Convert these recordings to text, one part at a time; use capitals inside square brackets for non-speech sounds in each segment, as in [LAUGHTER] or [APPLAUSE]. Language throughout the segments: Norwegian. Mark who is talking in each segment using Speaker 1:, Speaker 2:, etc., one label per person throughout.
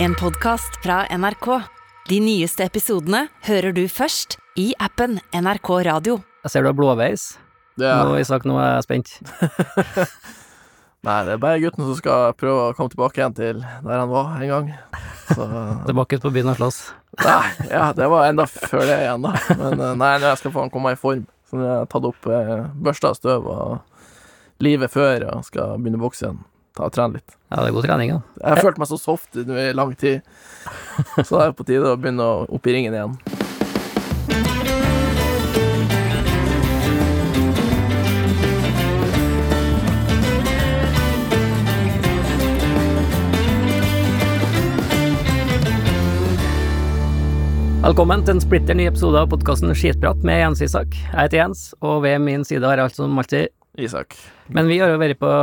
Speaker 1: En podkast fra NRK. De nyeste episodene hører du først i appen NRK Radio.
Speaker 2: Jeg ser du har blåveis.
Speaker 3: Ja.
Speaker 2: Nå, Isak, nå er jeg spent. [LAUGHS]
Speaker 3: Nei, det er bare gutten som skal prøve å komme tilbake igjen til der han var en gang. Så [LAUGHS]
Speaker 2: Tilbake på byen og slåss.
Speaker 3: Nei, ja, det var enda før det igjen, da. Men eh, nei, nå skal faen komme i form. Så nå har jeg tatt opp eh, børsta støv og livet før og skal begynne å bokse igjen. Ta og trene litt.
Speaker 2: Ja, det er god trening, da.
Speaker 3: Jeg har følt meg så soft nå i lang tid, så det er på tide å begynne å opp i ringen igjen.
Speaker 2: Velkommen til en splitter ny episode av podkasten Skitprat med Jens Isak. Jeg heter Jens, og ved min side har jeg alt som alltid
Speaker 3: Isak.
Speaker 2: Men vi har jo vært på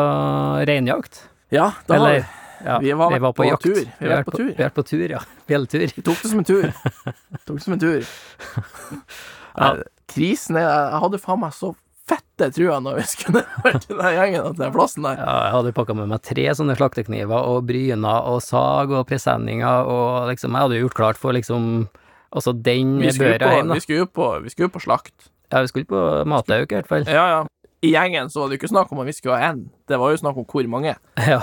Speaker 2: reinjakt.
Speaker 3: Ja, da
Speaker 2: Eller, ja,
Speaker 3: vi.
Speaker 2: var,
Speaker 3: Vi var på, på
Speaker 2: jakt.
Speaker 3: tur. Vi har vært på tur.
Speaker 2: Vi på tur, ja. Fjelltur.
Speaker 3: Vi tok det som en tur. [LAUGHS] tok det som en tur.
Speaker 2: Ja.
Speaker 3: Krisen er Jeg hadde faen meg så fette trua når vi skulle [LAUGHS] vært i den gjengen til den plassen der.
Speaker 2: Ja, jeg hadde pakka med meg tre sånne slaktekniver og bryner og sag og presenninger og liksom Jeg hadde gjort klart for liksom Altså den
Speaker 3: Vi
Speaker 2: børa hjem, da.
Speaker 3: vi, skulle jo på, vi skulle på slakt.
Speaker 2: Ja, vi skulle på matauk i hvert fall.
Speaker 3: Ja, ja. I gjengen så var det jo ikke snakk om at vi skulle ha én, det var jo snakk om hvor mange. [LAUGHS]
Speaker 2: Ja.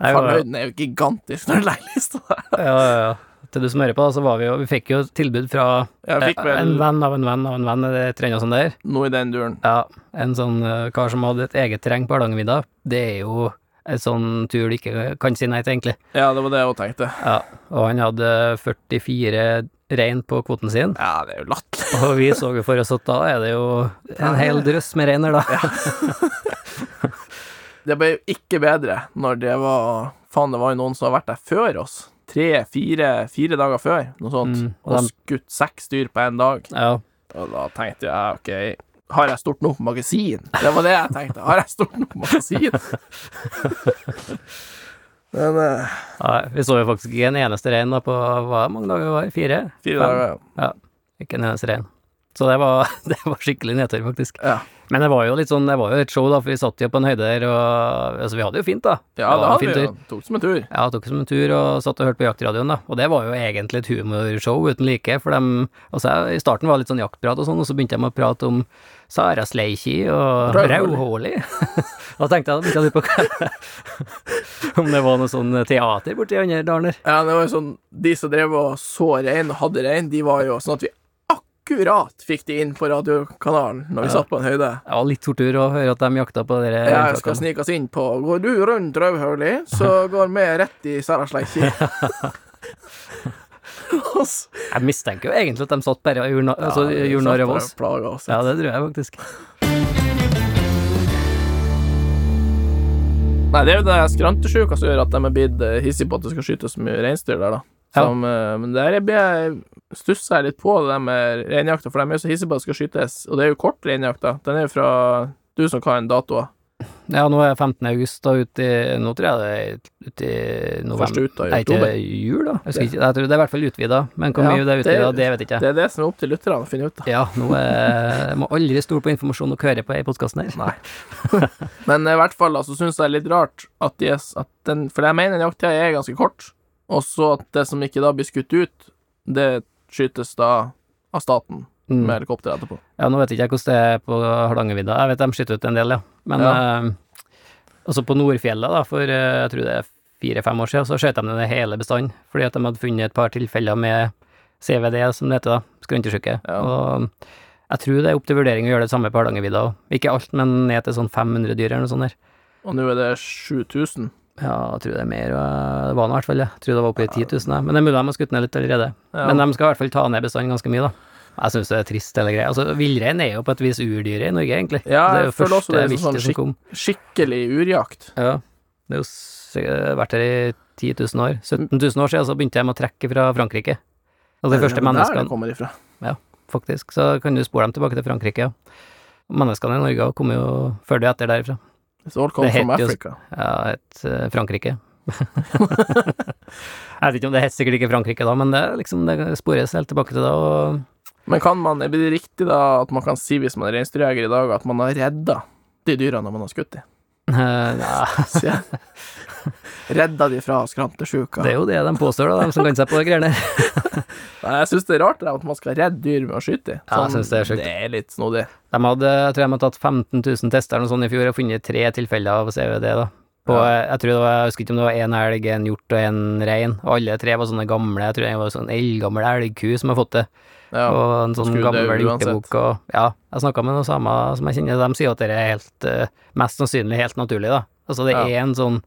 Speaker 3: Fallhøyden er jo gigantisk når du legger lista [LAUGHS] der.
Speaker 2: ja, ja, ja. Til du som hører på, så var vi jo Vi fikk jo tilbud fra
Speaker 3: vel...
Speaker 2: eh, en venn av en venn av en venn, er det et eller annet sånt der.
Speaker 3: noe i den duren.
Speaker 2: Ja, en sånn eh, kar som hadde et eget terreng på Hardangervidda. Det er jo en sånn tur du ikke kan si nei til, egentlig.
Speaker 3: Ja, det var det jeg òg tenkte.
Speaker 2: Ja, og han hadde 44 rein på kvoten sin.
Speaker 3: Ja, det er jo latt. [LAUGHS]
Speaker 2: Og vi så jo for oss at da er det jo en hel drøss med reiner, da. da.
Speaker 3: Det ble jo ikke bedre når det var Faen, det var jo noen som har vært der før oss. Tre, fire, dager før, noe sånt.
Speaker 2: Mm, og
Speaker 3: og skutt seks dyr på én dag.
Speaker 2: Ja.
Speaker 3: Og da tenkte jeg OK, har jeg stort nok magasin? Det var det jeg tenkte. Har jeg stort nok magasin? [LAUGHS] Men uh,
Speaker 2: Nei, vi så jo faktisk ikke en eneste rein da på hva mange dager det var? Fire?
Speaker 3: fire
Speaker 2: Fem?
Speaker 3: dager,
Speaker 2: Ja, ikke en eneste rein. Så det var, [LAUGHS] det var skikkelig nedtur, faktisk.
Speaker 3: ja.
Speaker 2: Men det var jo litt sånn, det var jo et show, da, for vi satt jo på en høyde der, og altså, vi hadde jo fint, da.
Speaker 3: Ja,
Speaker 2: det
Speaker 3: hadde vi jo. Tok som en tur.
Speaker 2: Ja, tok som en tur og satt og hørte på jaktradioen, da. Og det var jo egentlig et humorshow uten like, for dem Altså, jeg, i starten var det litt sånn jaktprat og sånn, og så begynte de å prate om Sarasleiki og
Speaker 3: Rauhåli. [LAUGHS]
Speaker 2: Da tenkte jeg, begynte jeg på [LAUGHS] Om det var noe sånn teater borti andre dalen der.
Speaker 3: Ja, det var jo sånn De som drev og så rein og hadde rein, de var jo sånn at vi akkurat fikk de inn på radiokanalen når vi
Speaker 2: Ja.
Speaker 3: satt på en høyde.
Speaker 2: Det var litt tortur å høre at de jakta på dere
Speaker 3: Ja,
Speaker 2: reinflokkene.
Speaker 3: skal snike oss inn på Går du rundt Rauhøli, så [LAUGHS] går vi rett i Sarasleiki. [LAUGHS]
Speaker 2: Jeg mistenker jo egentlig at de satt bare og gjorde altså,
Speaker 3: Ja,
Speaker 2: gjorde narr av oss. Ja, det tror jeg faktisk.
Speaker 3: Nei, det er jo det skrantesjuka som gjør at de er blitt eh, hissige på at det skal skytes så mye reinsdyr der, da. Som, ja. men der er jeg stusser jeg litt på det med reinjakta, for de er jo så hissige på at det skal skytes. Og det er jo kort reinjakta. Den er jo fra du som kan datoer.
Speaker 2: Ja, nå er 15. august, da ut i Nå tror jeg det er ut i november.
Speaker 3: Første ut da i
Speaker 2: Nei, ikke jul, da? Jeg, ikke, jeg tror det er i hvert fall utvida, men hvor
Speaker 3: Ja,
Speaker 2: mye det er utvida, det, vet jeg ikke.
Speaker 3: Det er det som er opp til lytterne å finne ut av.
Speaker 2: Ja, nå er, må aldri stole på informasjon dere hører på i podkasten her.
Speaker 3: Nei. [LAUGHS] Men i hvert fall, altså, syns jeg det er litt rart at, de, at den For jeg mener den jakttida er ganske kort, og så at det som ikke da blir skutt ut, det skytes da av staten
Speaker 2: Mm.
Speaker 3: med helikopter etterpå.
Speaker 2: Ja, nå vet ikke jeg hvordan det er på Hardangervidda. Jeg vet de skyter ut en del, ja. Men
Speaker 3: Ja.
Speaker 2: eh, også på Nordfjellet, da, for eh, jeg tror det er fire-fem år siden, så skjøt de ned hele bestanden, fordi at de hadde funnet et par tilfeller med CVD, som det heter, da, skrantesjuke.
Speaker 3: Ja.
Speaker 2: Og jeg tror det er opp til vurdering å gjøre det samme på Hardangervidda òg. Ikke alt, men ned til sånn 500 dyr eller noe sånt der.
Speaker 3: Og nå er det 7000.
Speaker 2: Ja, jeg tror det er mer, det var nå i hvert fall det. Jeg tror det var oppe i 10 000, jeg. men det er mulig de har skutt ned litt allerede.
Speaker 3: Ja.
Speaker 2: Men de skal i hvert fall ta ned bestanden ganske mye, da. Jeg syns det er trist, hele greia. Altså, villrein er jo på et vis urdyret i Norge, egentlig.
Speaker 3: Ja,
Speaker 2: er
Speaker 3: jeg føler også det er sånn
Speaker 2: kom.
Speaker 3: Skikkelig urjakt.
Speaker 2: Ja. Det har jo vært her i 10 000 år. 17 000 år siden så begynte de å trekke fra Frankrike. Og de
Speaker 3: Det er
Speaker 2: første
Speaker 3: der de
Speaker 2: menneskene,
Speaker 3: kommer ifra.
Speaker 2: faktisk, så kan du spore dem tilbake til Frankrike, ja. Menneskene i Norge kommer jo før det etter derifra.
Speaker 3: It's all comes from
Speaker 2: jo-
Speaker 3: Africa.
Speaker 2: Ja, et eh, Frankrike. [LAUGHS] jeg vet ikke om det het sikkert ikke Frankrike da, men det, er liksom, det spores helt tilbake til da, og
Speaker 3: Men kan man, er det riktig da at man kan si hvis man er reinsdyrjeger i dag, at man har redda de dyrene man har skutt i?
Speaker 2: Eh, nei, [LAUGHS]
Speaker 3: jeg. Redda de fra skrantesjuka.
Speaker 2: det er jo det de påstår, da, de som kan seg på de greiene der. [LAUGHS]
Speaker 3: Jeg syns det er rart det at man skal redde dyr med å skyte i.
Speaker 2: Ja, jeg synes det er sjukt.
Speaker 3: Det er litt snodig.
Speaker 2: De hadde, jeg tror de hadde tatt 15 000 tester eller noe sånt i fjor og funnet tre tilfeller av CVD, da. På,
Speaker 3: Ja.
Speaker 2: Jeg tror det var, jeg husker ikke om det var én elg, en hjort og en rein. Og alle tre var sånne gamle, jeg tror det var sånn eldgammel elgku som har fått det.
Speaker 3: Ja.
Speaker 2: Og en sånn gammel hjortebukk Ja, jeg snakka med noen samer som jeg kjenner, de sier at det er helt eh, Mest sannsynlig helt naturlig, da. Altså det
Speaker 3: Ja.
Speaker 2: er en sånn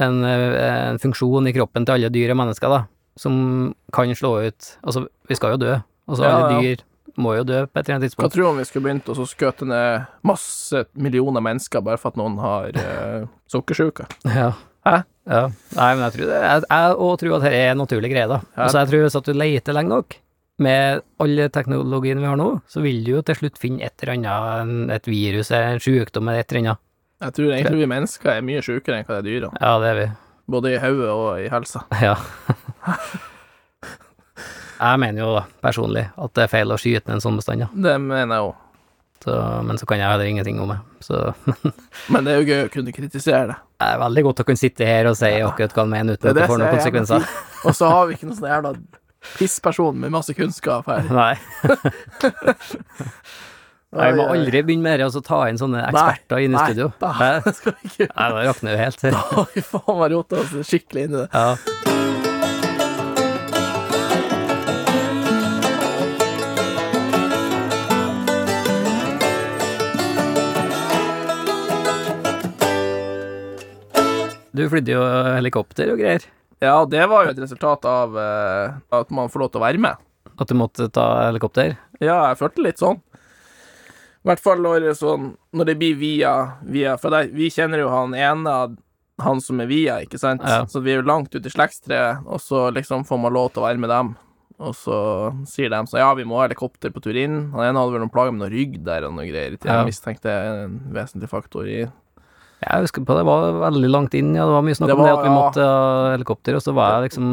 Speaker 2: en, eh, en funksjon i kroppen til alle dyr og mennesker, da, som kan slå ut Altså, vi skal jo dø. Altså, alle dyr må jo dø på et eller annet
Speaker 3: Hva tror du om vi skulle begynt å skøte ned masse millioner mennesker bare for at noen har eh, sukkersjuke?
Speaker 2: Ja.
Speaker 3: Hæ?
Speaker 2: Ja. Nei, men jeg tror det Jeg, jeg tror at dette er en naturlig greie, da.
Speaker 3: Ja.
Speaker 2: Altså, jeg tror hvis at du leter lenge nok, med all teknologien vi har nå, så vil du jo til slutt finne et eller annet, et virus, en sykdom eller et eller annet.
Speaker 3: Jeg tror egentlig vi mennesker er mye sjukere enn hva det er dyra.
Speaker 2: Ja, det er vi.
Speaker 3: Både i hodet og i helsa.
Speaker 2: Ja. [LAUGHS] jeg mener jo da, personlig, at det er feil å skyte ned en sånn bestand, ja.
Speaker 3: Det mener jeg òg.
Speaker 2: Men så kan jeg heller ingenting om det. Så
Speaker 3: Men [LAUGHS] det er jo gøy å kunne kritisere det.
Speaker 2: det er veldig godt å kunne sitte her og si akkurat hva han mener, uten
Speaker 3: Det
Speaker 2: at det får noen
Speaker 3: er
Speaker 2: konsekvenser.
Speaker 3: Og så har vi ikke noen sånn jævla pissperson med masse kunnskap her. [LAUGHS]
Speaker 2: Nei. [LAUGHS] Nei, vi må aldri begynne med det, og så ta inn sånne eksperter inn i
Speaker 3: Nei,
Speaker 2: studio.
Speaker 3: da skal vi ikke
Speaker 2: Nei, da rakner vi helt.
Speaker 3: Da har vi faen meg rota oss skikkelig inn i det.
Speaker 2: Ja. Du flydde jo helikopter og greier.
Speaker 3: Ja, det var jo et resultat av eh, at man får lov til å være med.
Speaker 2: At du måtte ta helikopter.
Speaker 3: Ja, jeg følte litt sånn. I hvert fall når, det sånn, når det blir via, via For der, vi kjenner jo han ene av han som er via, ikke sant?
Speaker 2: Ja.
Speaker 3: Så vi er jo langt ute i slektstreet, og så liksom får man lov til å være med dem. Og så sier de så ja, vi må ha helikopter på tur inn. Han ene hadde vel noen plager med noe rygg der og noe greier. Jeg
Speaker 2: Ja.
Speaker 3: mistenkte en vesentlig faktor i
Speaker 2: Jeg husker på det var veldig langt inn, ja. Det var mye snakk om det at vi måtte ha helikopter, og så var jeg liksom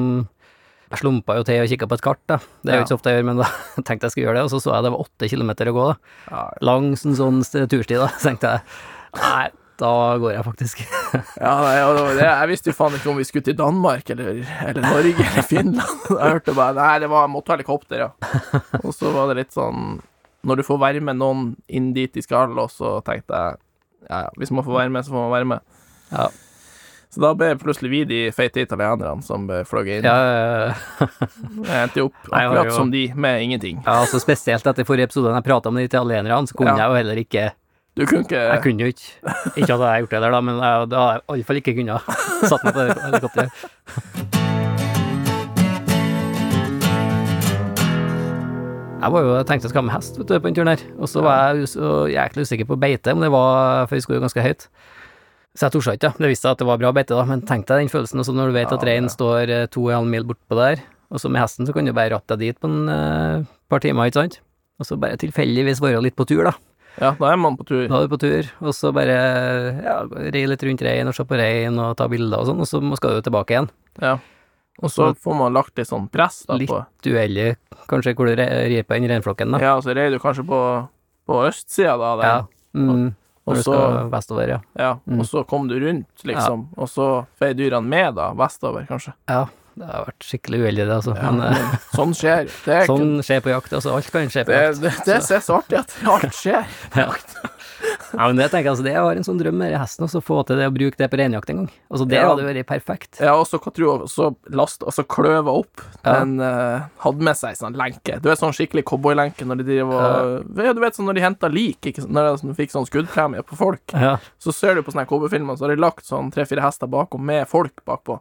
Speaker 2: Jeg slumpa jo til og kikka på et kart, da. Det er jo ikke så ofte jeg gjør, men [LAUGHS] da tenkte jeg skulle gjøre det, og så så jeg det var åtte kilometer å gå, da. Langs en sånn st- tursti, da. Så [LAUGHS] tenkte jeg nei, da går jeg faktisk. [LAUGHS]
Speaker 3: ja nei, det. Jeg visste jo faen ikke om vi skulle til Danmark eller, eller Norge eller Finland. Jeg hørte bare Nei, det var måtte ha helikopter, ja. Og så var det litt sånn Når du får være med noen inn dit de skal, og så tenkte jeg ja, hvis man får være med, så får man være med.
Speaker 2: Ja.
Speaker 3: Så da ble plutselig vi de feite italienerne som fløy inn.
Speaker 2: Ja, ja, ja.
Speaker 3: Jeg endte jo opp akkurat som de, med ingenting.
Speaker 2: ja, altså spesielt etter forrige episode, da jeg prata med de italienerne, så kunne jeg jo heller ikke
Speaker 3: Du kunne ikke
Speaker 2: Jeg kunne jo ikke Ikke at jeg har gjort det der, da, men jeg, har jeg iallfall ikke kunnet satt meg på helikopteret. Jeg var jo, jeg tenkte jeg skulle ha med hest vet du, på den turen her, og så var jeg så jæklig usikker på beite, om det var For vi skulle jo ganske høyt. Så jeg torde ikke. Det viste seg at det var bra beite, da, men tenk deg den følelsen også når du vet at reinen står eh, to og en halv mil bortpå der, og så med hesten så kan du bare ratte deg dit på en uh, par timer, ikke sant? Og så bare tilfeldigvis være litt på tur, da.
Speaker 3: Ja, da er man på tur.
Speaker 2: Da er du på tur, og så bare ja, rei litt rundt reinen og se på reinen og ta bilder og sånn, og så skal du tilbake igjen.
Speaker 3: Ja. Og så får man lagt litt sånn press da
Speaker 2: Litt
Speaker 3: på
Speaker 2: dueller, kanskje hvor du rir på den reinflokken, da.
Speaker 3: Ja, så rei du kanskje på, på østsida da. Der.
Speaker 2: Ja. Mm,
Speaker 3: Og så,
Speaker 2: vestover, ja.
Speaker 3: ja,
Speaker 2: Mm.
Speaker 3: og så kom du rundt, liksom. Og så fei dyrene med, da, vestover, kanskje.
Speaker 2: Ja, det har vært skikkelig uheldig, det, altså.
Speaker 3: Ja,
Speaker 2: Men eh,
Speaker 3: men sånn skjer. Er [LAUGHS]
Speaker 2: sånn skjer på jakt, altså. Alt kan skje på
Speaker 3: Det,
Speaker 2: jakt.
Speaker 3: det, det det er så artig, at alt skjer. [LAUGHS]
Speaker 2: Ja. [LAUGHS] ja, men det tenker jeg, altså, det var en sånn drøm med hesten, også, få til det å bruke det på reinjakt en gang. Altså, det
Speaker 3: Ja.
Speaker 2: hadde vært perfekt.
Speaker 3: Ja, og så hva tror du, så last, altså kløva opp.
Speaker 2: Ja.
Speaker 3: Den uh, hadde med seg sånn lenke. Du vet sånn skikkelig cowboylenke når de driver og ja. Du vet sånn når de henta lik, ikke, når de fikk sånn skuddpremie på folk.
Speaker 2: Ja.
Speaker 3: Så ser du på sånne cowboyfilmer, så har de lagt sånn tre-fire hester bakom med folk bakpå.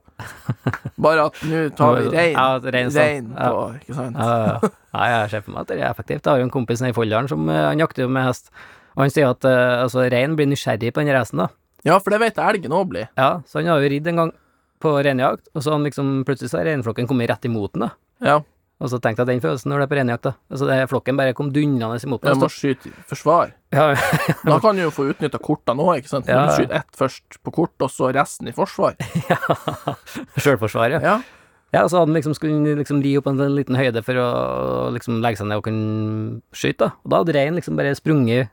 Speaker 3: Bare at nå [LAUGHS] tar vi rein.
Speaker 2: Ja, rein, sånn.
Speaker 3: Rein
Speaker 2: Ja.
Speaker 3: på, ikke sant.
Speaker 2: Ja. Jeg ser for meg at det er effektivt. Jeg har jo en kompis nede i Folldalen som eh, han jakter med hest, og han sier at uh, altså, reinen blir nysgjerrig på den racen, da.
Speaker 3: Ja, for det vet jeg elgen òg blir.
Speaker 2: Ja, så han har jo ridd en gang på reinjakt, og så han liksom plutselig så har reinflokken kommet rett imot den, da.
Speaker 3: Ja,
Speaker 2: Og så tenkte jeg den følelsen når du er på reinjakt, da. Altså, det, flokken bare kom dundrende imot
Speaker 3: jeg
Speaker 2: Du
Speaker 3: må skyte forsvar.
Speaker 2: Ja, [LAUGHS]
Speaker 3: Da kan du jo få utnytta kortene òg, ikke sant.
Speaker 2: Ja.
Speaker 3: du skyter ett først på kort, og så resten i forsvar. [LAUGHS] ja.
Speaker 2: Sjølforsvar, ja.
Speaker 3: Ja.
Speaker 2: Ja, så hadde han liksom skulle liksom ri opp en liten høyde for å liksom legge seg ned og kunne skyte, da. Og da hadde reinen liksom bare sprunget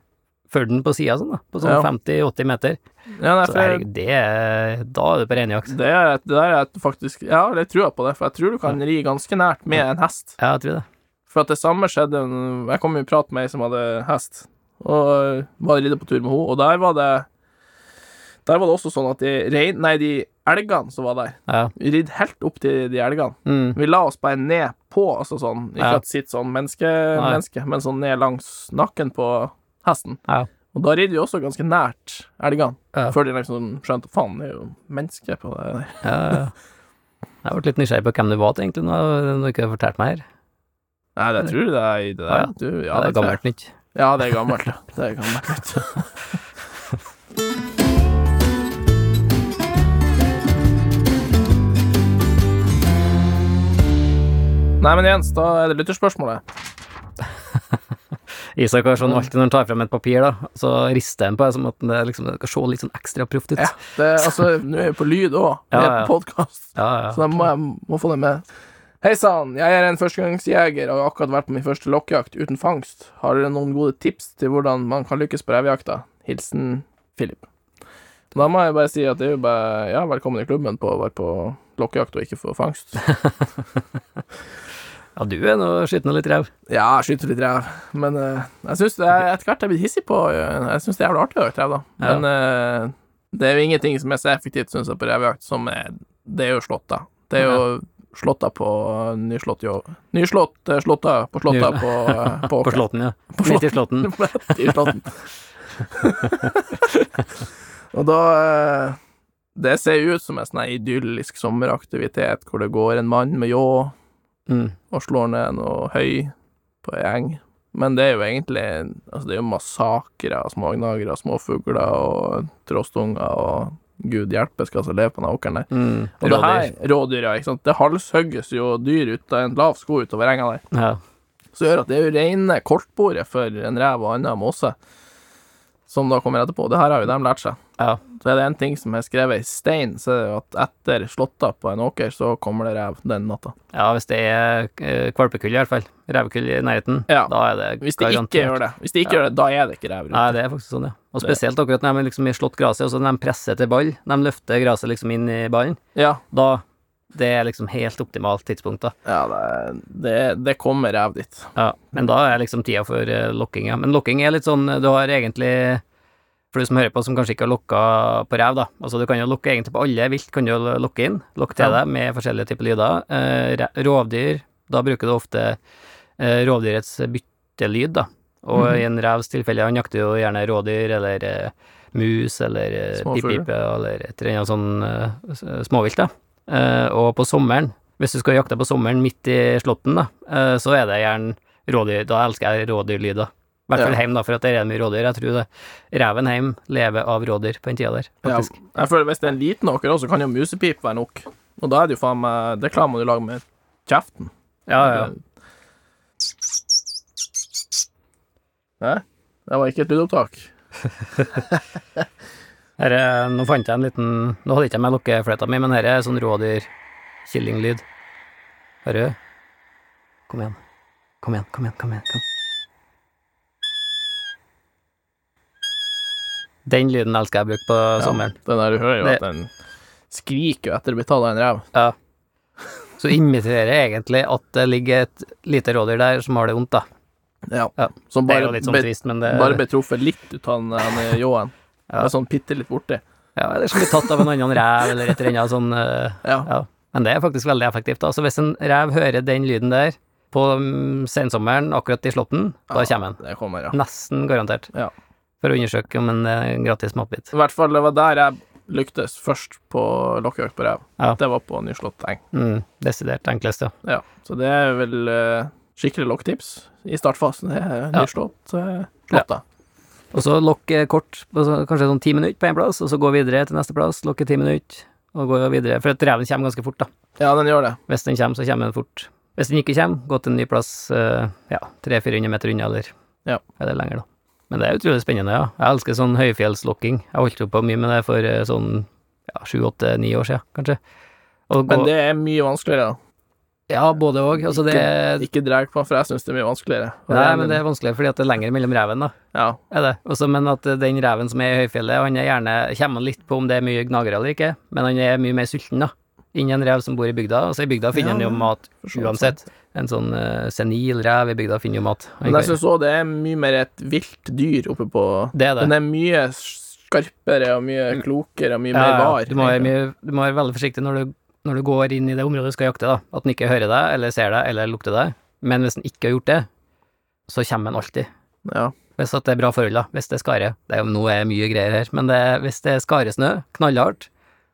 Speaker 2: Førden på sida sånn, da. På sånn
Speaker 3: Ja.
Speaker 2: 50-80 meter.
Speaker 3: Ja, nei,
Speaker 2: Så herregud, det er Da er du på reinjakt.
Speaker 3: det, er, det er faktisk Ja, jeg tror på det, for jeg tror du kan ri ganske nært med en hest.
Speaker 2: Ja, jeg tror det.
Speaker 3: For at det samme skjedde Jeg kom i prat med ei som hadde hest, og var ridde på tur med henne, og der var det Der var det også sånn at de rein... Nei, de elgene som var der,
Speaker 2: Ja.
Speaker 3: vi ridde helt opp til de elgene.
Speaker 2: Mm.
Speaker 3: Vi la oss bare ned på, altså sånn Ikke
Speaker 2: Ja.
Speaker 3: at sitt sånn menneske, menneske, men sånn ned langs nakken på hesten.
Speaker 2: Ja.
Speaker 3: Og da ridde vi også ganske nært elgene,
Speaker 2: Ja.
Speaker 3: før de liksom skjønte faen, det er jo mennesker på det der.
Speaker 2: Ja. Jeg ble litt nysgjerrig på hvem du var, egentlig, når du ikke har fortalt meg her.
Speaker 3: Nei, det tror jeg det er i det der. Du,
Speaker 2: Ja, det er gammelt nytt.
Speaker 3: Ja, det er gammelt. ja. Det er gammelt nytt. [LAUGHS] Nei, men Jens, da er det lytterspørsmålet.
Speaker 2: Isak har sånn alltid når han tar frem et papir, da, så rister han på det som at det, liksom, det skal se litt sånn ekstra proft ut.
Speaker 3: Ja, det, altså, [LAUGHS] nå er vi på lyd òg.
Speaker 2: Ja, ja.
Speaker 3: på podkast,
Speaker 2: ja. ja.
Speaker 3: så da må, jeg må få det med. Hei sann, jeg er en førstegangsjeger og har akkurat vært på min første lokkejakt uten fangst. Har dere noen gode tips til hvordan man kan lykkes på revejakta? Hilsen Philip. Da må jeg bare si at det er jo bare Ja, velkommen i klubben på å være på lokkejakt og ikke få fangst. [LAUGHS]
Speaker 2: ja, du er nå skytende litt ræv.
Speaker 3: Ja, jeg og litt ræv. men uh, jeg syns er etter hvert jeg er blitt hissig på eh, Jeg syns det er jævlig artig å jakte ræv, da.
Speaker 2: Ja.
Speaker 3: Men eh, det er jo ingenting som er så effektivt, syns jeg, på revejakt som er Det er jo slåtta. Det er jo slåtta på nyslått jo Nyslått slåtta på slåtta
Speaker 2: Ny-
Speaker 3: på, eh, på [LAUGHS]
Speaker 2: På slåtten, ja.
Speaker 3: På
Speaker 2: Midt i slåtten. [LAUGHS]
Speaker 3: I slåtten. [LAUGHS] Og da uh, Det ser jo ut som en sånn idyllisk sommeraktivitet hvor det går en mann med ljå
Speaker 2: Mm.
Speaker 3: og slår ned noe høy på ei eng. Men det er jo egentlig Altså, det er jo massakre av smågnagere, småfugler og tråstunger og gud hjelpe skal altså leve på den åkeren der.
Speaker 2: Mm.
Speaker 3: Og det her
Speaker 2: Rådyr.
Speaker 3: Rådyr, ja, ikke sant. Det halshugges jo dyr ut av en lav sko utover enga der.
Speaker 2: Ja.
Speaker 3: Så gjør at det er jo rene koltbordet for en rev og annen måse som da kommer etterpå. Det her har jo de lært seg.
Speaker 2: Ja.
Speaker 3: Så er det en ting som er skrevet i stein, så er det jo at etter slåtta på en åker, så kommer det rev den natta.
Speaker 2: Ja, hvis det er kvalpekull valpekull, i hvert fall. Revekull i nærheten.
Speaker 3: Ja.
Speaker 2: Da er det
Speaker 3: Hvis de ikke gjør det, hvis de ikke
Speaker 2: Ja.
Speaker 3: gjør det, da er det ikke rev rundt.
Speaker 2: Nei, det er faktisk sånn, ja. Og spesielt akkurat når de liksom har slått gresset, og så når de presser til ball, de løfter gresset liksom inn i ballen,
Speaker 3: Ja,
Speaker 2: da det er liksom helt optimalt tidspunkt, da.
Speaker 3: ja det, det, det kommer rev dit.
Speaker 2: Ja, men da er liksom tida for uh, lokking, ja. Men lokking er litt sånn, du har egentlig For du som hører på, som kanskje ikke har lokka på rev, da. Altså, du kan jo lokke egentlig på alle vilt, kan du jo lokke inn. Lokke til deg med forskjellige typer lyder. Eh, rovdyr, da bruker du ofte eh, rovdyrets byttelyd, da. Og
Speaker 3: Mhm.
Speaker 2: i en revs tilfelle, han jakter jo gjerne rådyr eller eh, mus eller uh, pip-pipe eller et eller annet sånn eh, småvilt, da. Eh, og på sommeren, hvis du skal jakte på sommeren midt i slåtten, da, eh, så er det gjerne rådyr. Da elsker jeg rådyrlyder. I hvert fall
Speaker 3: Ja.
Speaker 2: heim, da, for at det er mye rådyr. Jeg tror det. Reven heim lever av rådyr på den tida der,
Speaker 3: Ja,
Speaker 2: faktisk.
Speaker 3: jeg føler Hvis det er en liten åker også, så kan jo musepip være nok. Og da er det jo faen meg Det klarer man jo å lage med kjeften.
Speaker 2: Ja, ja.
Speaker 3: Hæ? Det var ikke et lydopptak. [LAUGHS]
Speaker 2: Her er, nå fant jeg en liten Nå hadde ikke jeg med lukkefløyta mi, men her er sånn rådyr-killinglyd. Hører du? Kom igjen. Kom igjen, kom igjen, kom igjen. Kom. Den lyden elsker jeg å bruke på sommeren.
Speaker 3: Den der du hører jo at den skriker etter å bli tatt av en rev.
Speaker 2: Ja. Så imiterer jeg egentlig at det ligger et lite rådyr der som har det vondt, da.
Speaker 3: Ja.
Speaker 2: Ja.
Speaker 3: Som
Speaker 2: Det er
Speaker 3: bare,
Speaker 2: jo litt sånn trist, men det
Speaker 3: bare ble truffet litt ut av den den ljåen.
Speaker 2: Ja.
Speaker 3: Sånn bitte litt borti.
Speaker 2: Ja, eller som blir tatt av en annen rev, eller et eller annet sånn eh,
Speaker 3: Ja.
Speaker 2: Ja, men det er faktisk veldig effektivt. da. Så hvis en rev hører den lyden der på mm, sensommeren, akkurat i slåtten, da kommer den.
Speaker 3: Det kommer, ja.
Speaker 2: Nesten garantert.
Speaker 3: Ja.
Speaker 2: For å undersøke om en er gratis matbit.
Speaker 3: I hvert fall, det var der jeg lyktes først på lokkejakt på rev.
Speaker 2: Ja.
Speaker 3: Det var på nyslått eng.
Speaker 2: Mm, desidert enklest, ja.
Speaker 3: Ja. Så det er vel uh, skikkelig lokktips i startfasen. Det er nyslått uh, slåtta.
Speaker 2: Og så lokke kort, kanskje sånn ti minutter på én plass, og så gå videre til neste plass, lokke ti minutter, og gå videre. For at reven kommer ganske fort, da.
Speaker 3: Ja. den gjør det.
Speaker 2: Hvis den kommer, så kommer den fort. Hvis den ikke kommer, gå til en ny plass, uh, ja, 300-400 meter unna, eller
Speaker 3: Ja.
Speaker 2: eller lenger, da. Men det er utrolig spennende, ja. Jeg elsker sånn høyfjellslokking. Jeg holdt jo på mye med det for eh, sånn ja, sju, åtte, ni år siden, kanskje. Og
Speaker 3: Men det er mye vanskeligere. da.
Speaker 2: Ja, både òg. Altså, det er
Speaker 3: Ikke dreg på, for jeg syns det er mye vanskeligere.
Speaker 2: Nei, men det er vanskeligere fordi at det er lenger mellom reven, da.
Speaker 3: Ja.
Speaker 2: Er det. Også, men at den reven som er i høyfjellet, han er gjerne Kommer litt på om det er mye gnagere eller ikke, men han er mye mer sulten, da. Innen en rev som bor i bygda. Altså, i bygda finner
Speaker 3: Ja,
Speaker 2: han jo mat
Speaker 3: uansett. så
Speaker 2: uansett. En sånn uh, senil rev i bygda finner jo mat.
Speaker 3: Men jeg syns òg det er mye mer et vilt dyr oppe på
Speaker 2: det er det.
Speaker 3: Den er mye skarpere og mye klokere og mye mer var.
Speaker 2: Du må, være mye, du må være veldig forsiktig når du, når du går inn i det området du skal jakte, da. At den ikke hører deg, eller ser deg, eller lukter deg. Men hvis den ikke har gjort det, så kommer den alltid.
Speaker 3: Ja.
Speaker 2: Hvis det er bra forhold, da. Hvis det er skare. Det er jo, nå er mye greier her, men det, hvis det er skaresnø, knallhardt,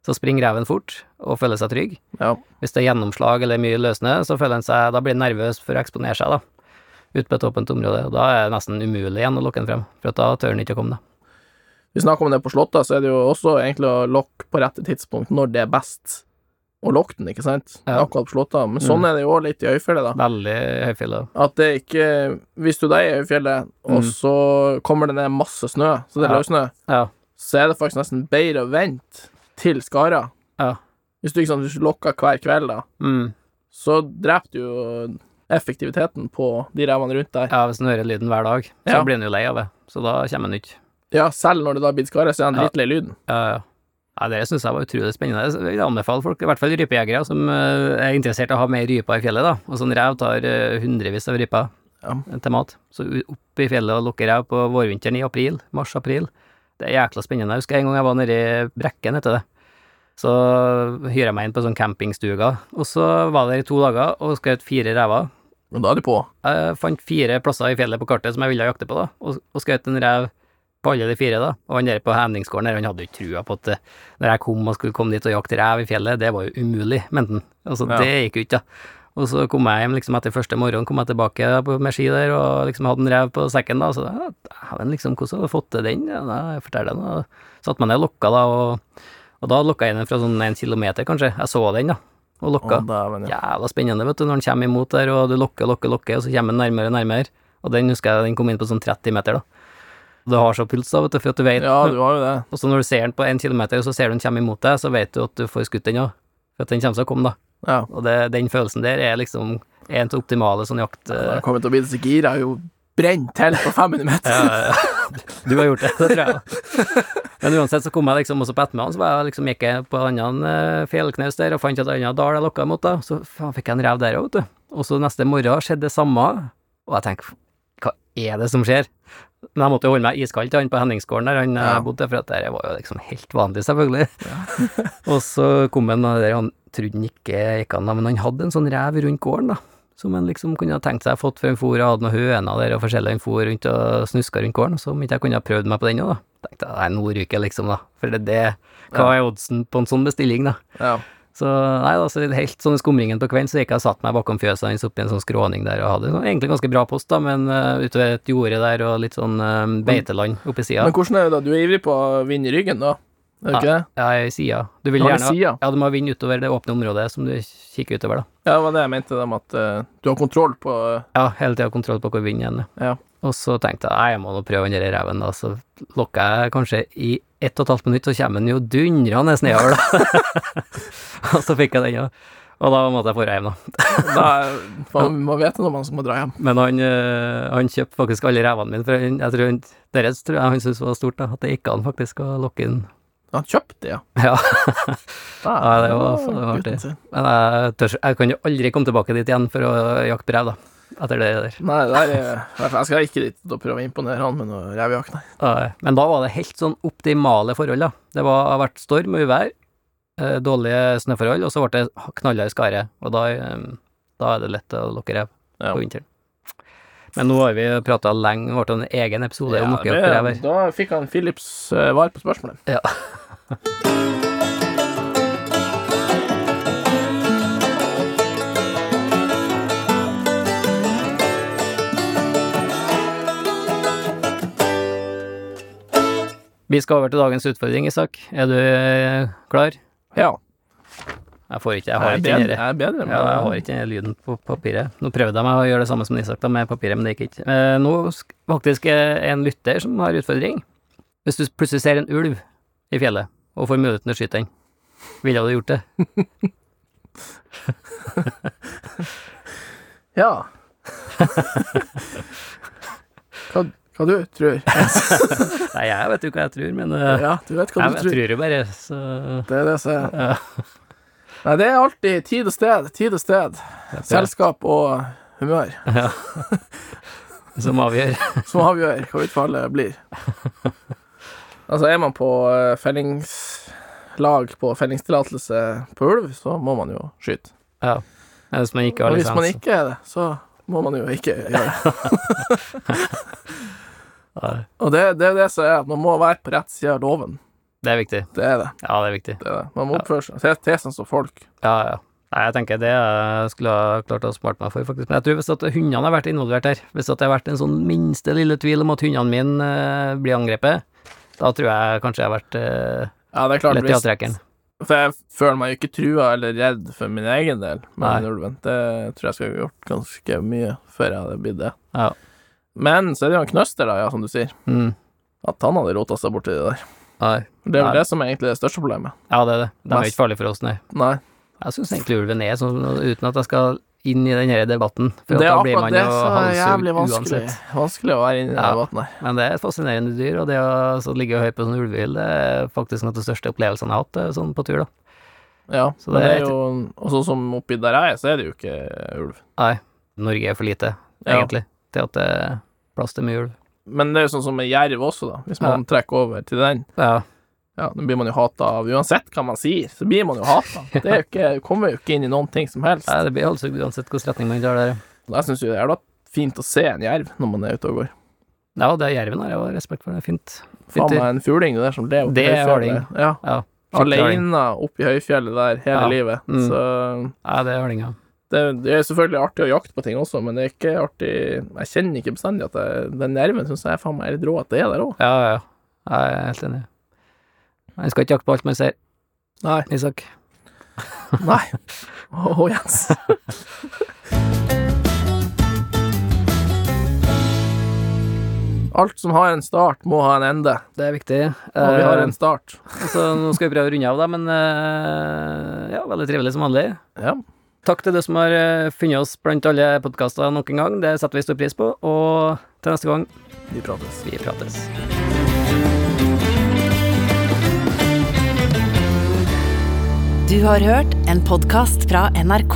Speaker 2: så springer reven fort og føler seg trygg.
Speaker 3: ja.
Speaker 2: Hvis det er gjennomslag eller mye løssnø, så føler den seg Da blir den nervøs for å eksponere seg, da. ute på et åpent område. Og da er det nesten umulig igjen å lokke den frem, for da tør den ikke å komme, da.
Speaker 3: Vi snakker om det på slottet, så er det jo også egentlig å lokke på rette tidspunkt når det er best å lokke den, ikke sant?
Speaker 2: Ja.
Speaker 3: Akkurat på slottet. Men sånn
Speaker 2: Mm.
Speaker 3: er det jo òg litt i høyfjellet, da.
Speaker 2: Veldig høyfjellet.
Speaker 3: At det ikke Hvis du da er i høyfjellet, og
Speaker 2: Mm.
Speaker 3: så kommer det ned masse snø, så det er
Speaker 2: Ja.
Speaker 3: løssnø,
Speaker 2: Ja.
Speaker 3: så er det faktisk nesten bedre å vente til skara.
Speaker 2: Ja.
Speaker 3: Hvis du sant, du lokker hver kveld, da,
Speaker 2: Mm.
Speaker 3: så dreper du jo effektiviteten på de revene rundt der.
Speaker 2: Ja, hvis en hører lyden hver dag, så
Speaker 3: Ja.
Speaker 2: blir en jo lei av det. Så da kommer en ikke.
Speaker 3: Ja, selv når det da blir skare, så er en
Speaker 2: Ja.
Speaker 3: dritlei lyden.
Speaker 2: Ja, ja. Ja, det syns jeg var utrolig spennende. Jeg vil anbefale folk, i hvert fall rypejegere, som eh, er interessert i å ha mer ryper i fjellet, da. Og sånn rev tar eh, hundrevis av ryper
Speaker 3: Ja.
Speaker 2: til mat. Så opp i fjellet og lukke rev på vårvinteren i april, mars-april. Det er jækla spennende. Jeg husker en gang jeg var nede i Brekken, heter det. Så hyrer jeg meg inn på sånn campingstuga, og så var jeg der i to dager og skjøt fire rever.
Speaker 3: Men da er de på.
Speaker 2: Jeg fant fire plasser i fjellet på kartet som jeg ville jakte på, da, og, og skjøt en rev på alle de fire, da. Og han der på hemningsgården der, han hadde jo ikke trua på at eh, når jeg kom og skulle komme dit og jakte rev i fjellet, det var jo umulig, mente han. Altså,
Speaker 3: Ja.
Speaker 2: det gikk jo ikke, da. Og så kom jeg hjem liksom etter første morgen, kom jeg tilbake med ski der, og liksom hadde en rev på sekken, da, så ja, dæven, liksom, hvordan har du fått til den? Ja, da, jeg forteller den, og satte meg ned og lokka, da, og, og da lokka jeg den fra sånn en kilometer, kanskje. Jeg så den, da, og lokka.
Speaker 3: Å, dæven, ja.
Speaker 2: Jævla spennende, vet du, når den kommer imot der, og du lokker, lokker, lokker, og så kommer den nærmere og nærmere. Og den husker jeg den kom inn på sånn 30 meter, da. Du har så puls, da, vet du, for at du vet
Speaker 3: ja, du har jo det.
Speaker 2: Og så når du ser den på en kilometer, og så ser du den kommer imot deg, så vet du at du får skutt den òg. For at den kommer til å komme, da.
Speaker 3: Ja.
Speaker 2: Og det, den følelsen der er liksom en til optimale sånn jakt...
Speaker 3: Jeg
Speaker 2: eh,
Speaker 3: har kommet til å bli så gira, har jo brent til på 500 meter.
Speaker 2: ja, ja, ja. Du har gjort det, det tror jeg. Men uansett så kom jeg liksom også på ettermiddagen, så var jeg liksom gikk jeg på en annen eh, fjellknaus der og fant et annet dal jeg lokka mot, da. Så faen fikk jeg en rev der òg, vet du. Og så neste morgen skjedde det samme, og jeg tenker hva er det som skjer? Men jeg måtte jo holde meg iskald til han på Henningsgården der han eh,
Speaker 3: Ja.
Speaker 2: bodde, for at det var jo liksom helt vanlig, selvfølgelig. [LAUGHS] og så kom han der, han trodde han ikke gikk an, men han hadde en sånn rev rundt gården, da. Som han liksom kunne ha tenkt seg fått for han for og hadde noen høner der og forskjellig han for rundt og snuska rundt gården, så om ikke jeg kunne ha prøvd meg på den òg, da. Tenkte jeg nei, nå ryker jeg liksom, da. For det er det Hva er oddsen på en sånn bestilling, da?
Speaker 3: Ja.
Speaker 2: Så nei, da, så helt sånn i skumringen på kvelden, så gikk jeg og satte meg bakom fjøset hans oppi en sånn skråning der, og hadde sånn, egentlig ganske bra post, da, men uh, utover et jorde der og litt sånn uh, beiteland oppi sida.
Speaker 3: Men hvordan er det da? Du er ivrig på å vinne i ryggen, da? Er du ikke det?
Speaker 2: Ja, i sida. Du vil gjerne
Speaker 3: ha
Speaker 2: Ja, du må vinne utover det åpne området som du kikker utover, da.
Speaker 3: Ja, det var det jeg mente, da, med at uh, du har kontroll på
Speaker 2: Ja, hele tida kontroll på hvor vinden er.
Speaker 3: Ja.
Speaker 2: Og så tenkte jeg jeg må nå prøve den reven, da. Så lokker jeg kanskje i ett og et halvt minutt, så kommer den jo dundrende nedover, da. [LAUGHS] og så fikk jeg den, ja. Og da måtte jeg dra hjem, da. [LAUGHS]
Speaker 3: Da man må vite når man må dra hjem.
Speaker 2: Men han, eh, han kjøpte faktisk alle revene mine, for han, jeg tror han, deres tror jeg han syntes var stort, da. At det gikk an faktisk å lokke inn.
Speaker 3: Han kjøpte ja. [LAUGHS]
Speaker 2: Ja.
Speaker 3: Da,
Speaker 2: Ja, det var faen meg artig. Men jeg, tør, jeg kan jo aldri komme tilbake dit igjen for å jakte rev, da. Etter det der.
Speaker 3: Nei, det der er i Jeg skal ikke dit og prøve å imponere han med noe revejakt, nei.
Speaker 2: Ja, Men da var det helt sånn optimale forhold, da. Det var, har vært storm og uvær, eh, dårlige snøforhold, og så ble det knallhard skare. Og da, eh, da er det lett å lokke rev
Speaker 3: Ja.
Speaker 2: på vinteren. Men nå har vi prata lenge, det ble en egen episode om
Speaker 3: Ja,
Speaker 2: rev her.
Speaker 3: da fikk han Philips eh, svar på spørsmålet.
Speaker 2: Ja. [LAUGHS] Vi skal over til dagens utfordring, Isak. Er du eh, klar?
Speaker 3: Ja.
Speaker 2: Jeg får ikke, jeg har ikke den
Speaker 3: jeg er bedre
Speaker 2: ja, jeg har ikke den lyden på papiret. Nå prøvde jeg meg å gjøre det samme som Isak da, med papiret, men det gikk ikke. Eh, nå faktisk er en lytter som har utfordring. Hvis du plutselig ser en ulv i fjellet, og får muligheten til å skyte den, ville du gjort det? [LAUGHS]
Speaker 3: Ja. [LAUGHS] [LAUGHS] hva, du tror? [LAUGHS]
Speaker 2: Nei, jeg vet jo hva jeg tror, men eh,
Speaker 3: Ja, du vet hva
Speaker 2: jeg,
Speaker 3: du
Speaker 2: jeg
Speaker 3: tror.
Speaker 2: tror jo bare, så
Speaker 3: Det er det som er
Speaker 2: ja.
Speaker 3: Nei, det er alltid tid og sted. Tid og sted. Selskap og humør
Speaker 2: ja. Som avgjør. [LAUGHS]
Speaker 3: som avgjør hva utfallet blir. Altså, er man på eh, fellingslag på fellingstillatelse på ulv, så må man jo skyte.
Speaker 2: Ja. Hvis man ikke har
Speaker 3: Og hvis man ikke er det, så må man jo ikke gjøre det. [LAUGHS]
Speaker 2: Nei,
Speaker 3: Og det, det er det som er at man må være på rett side av loven.
Speaker 2: Det er viktig.
Speaker 3: Det er det.
Speaker 2: Ja, det er viktig.
Speaker 3: det, er det. Man må oppføre seg til sånn som folk.
Speaker 2: Ja, ja. Nei, jeg tenker det jeg skulle ha klart å spart meg for, faktisk. Men jeg tror hvis at hundene har vært involvert her, hvis at det har vært en sånn minste lille tvil om at hundene mine eh, blir angrepet, da tror jeg kanskje jeg har vært eh,
Speaker 3: Ja, det er klart.
Speaker 2: lett i avtrekkeren.
Speaker 3: for jeg føler meg jo ikke trua eller redd for min egen del med den ulven. Det tror jeg skulle ha gjort ganske mye før jeg hadde blitt det.
Speaker 2: Ja.
Speaker 3: Men så er det jo en knøster, da, ja, som du sier.
Speaker 2: Mm.
Speaker 3: At han hadde rota seg borti det der.
Speaker 2: Nei.
Speaker 3: Det er vel
Speaker 2: Nei.
Speaker 3: det som er egentlig det største problemet.
Speaker 2: Ja, det er det. De er
Speaker 3: Mest-
Speaker 2: ikke farlige for oss, nei.
Speaker 3: Nei.
Speaker 2: Jeg syns egentlig ulven er sånn, uten at jeg skal inn i den her debatten, for
Speaker 3: det er
Speaker 2: da blir
Speaker 3: akkurat
Speaker 2: man
Speaker 3: det
Speaker 2: jo
Speaker 3: som er jævlig
Speaker 2: halshugd
Speaker 3: vanskelig.
Speaker 2: uansett.
Speaker 3: Vanskelig å være inne i den
Speaker 2: Ja.
Speaker 3: debatten her.
Speaker 2: Men det er et fascinerende dyr, og det å så ligge og høre på sånn ulvehyl, det er faktisk noe av de største opplevelsene jeg har hatt eh, sånn på tur, da.
Speaker 3: Ja,
Speaker 2: Så
Speaker 3: men
Speaker 2: det
Speaker 3: det
Speaker 2: er
Speaker 3: er jo Og sånn som oppi der jeg er, så er det jo ikke ulv.
Speaker 2: Nei, Norge er for lite,
Speaker 3: Ja.
Speaker 2: egentlig, til at det er plass til mye ulv.
Speaker 3: Men det er jo sånn som med jerv også, da. Hvis man trekker over til den,
Speaker 2: Ja,
Speaker 3: ja, da blir man jo hata av Uansett hva man sier, så blir man jo hata. [LAUGHS] Det er jo ikke, kommer jo ikke inn i noen ting som helst.
Speaker 2: Nei, det blir altså uansett hvilken retning man drar der.
Speaker 3: Jeg syns jo det er da fint å se en jerv når man er ute og går.
Speaker 2: Ja, det er jerven har jeg har respekt for, det er fint.
Speaker 3: Faen meg en fugling, det der som lever
Speaker 2: Det er
Speaker 3: høyfjellet. Ja.
Speaker 2: Ja.
Speaker 3: Alene oppe i høyfjellet der hele
Speaker 2: Ja.
Speaker 3: livet.
Speaker 2: Mm.
Speaker 3: Så
Speaker 2: Ja, det er hardinga.
Speaker 3: Det, det er selvfølgelig artig å jakte på ting også, men det er ikke artig Jeg kjenner ikke bestandig at det, den nerven syns jeg er faen meg litt rå at det er der òg.
Speaker 2: Ja, ja, ja. Jeg er helt enig. Man skal ikke jakte på alt man ser,
Speaker 3: Nei.
Speaker 2: Isak. [LAUGHS]
Speaker 3: Nei. Å, Jens. Alt som har en start, må ha en ende.
Speaker 2: Det er viktig.
Speaker 3: Og vi har
Speaker 2: Eh,
Speaker 3: en start. [LAUGHS]
Speaker 2: Så nå skal vi prøve å runde av, da, men eh, ja, veldig trivelig som vanlig.
Speaker 3: Ja.
Speaker 2: Takk til du som har eh, funnet oss blant alle podkaster nok en gang. Det setter vi stor pris på. Og til neste gang,
Speaker 3: Vi prates.
Speaker 2: vi prates.
Speaker 1: Du har hørt en podkast fra NRK.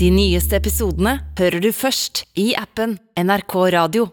Speaker 1: De nyeste episodene hører du først i appen NRK Radio.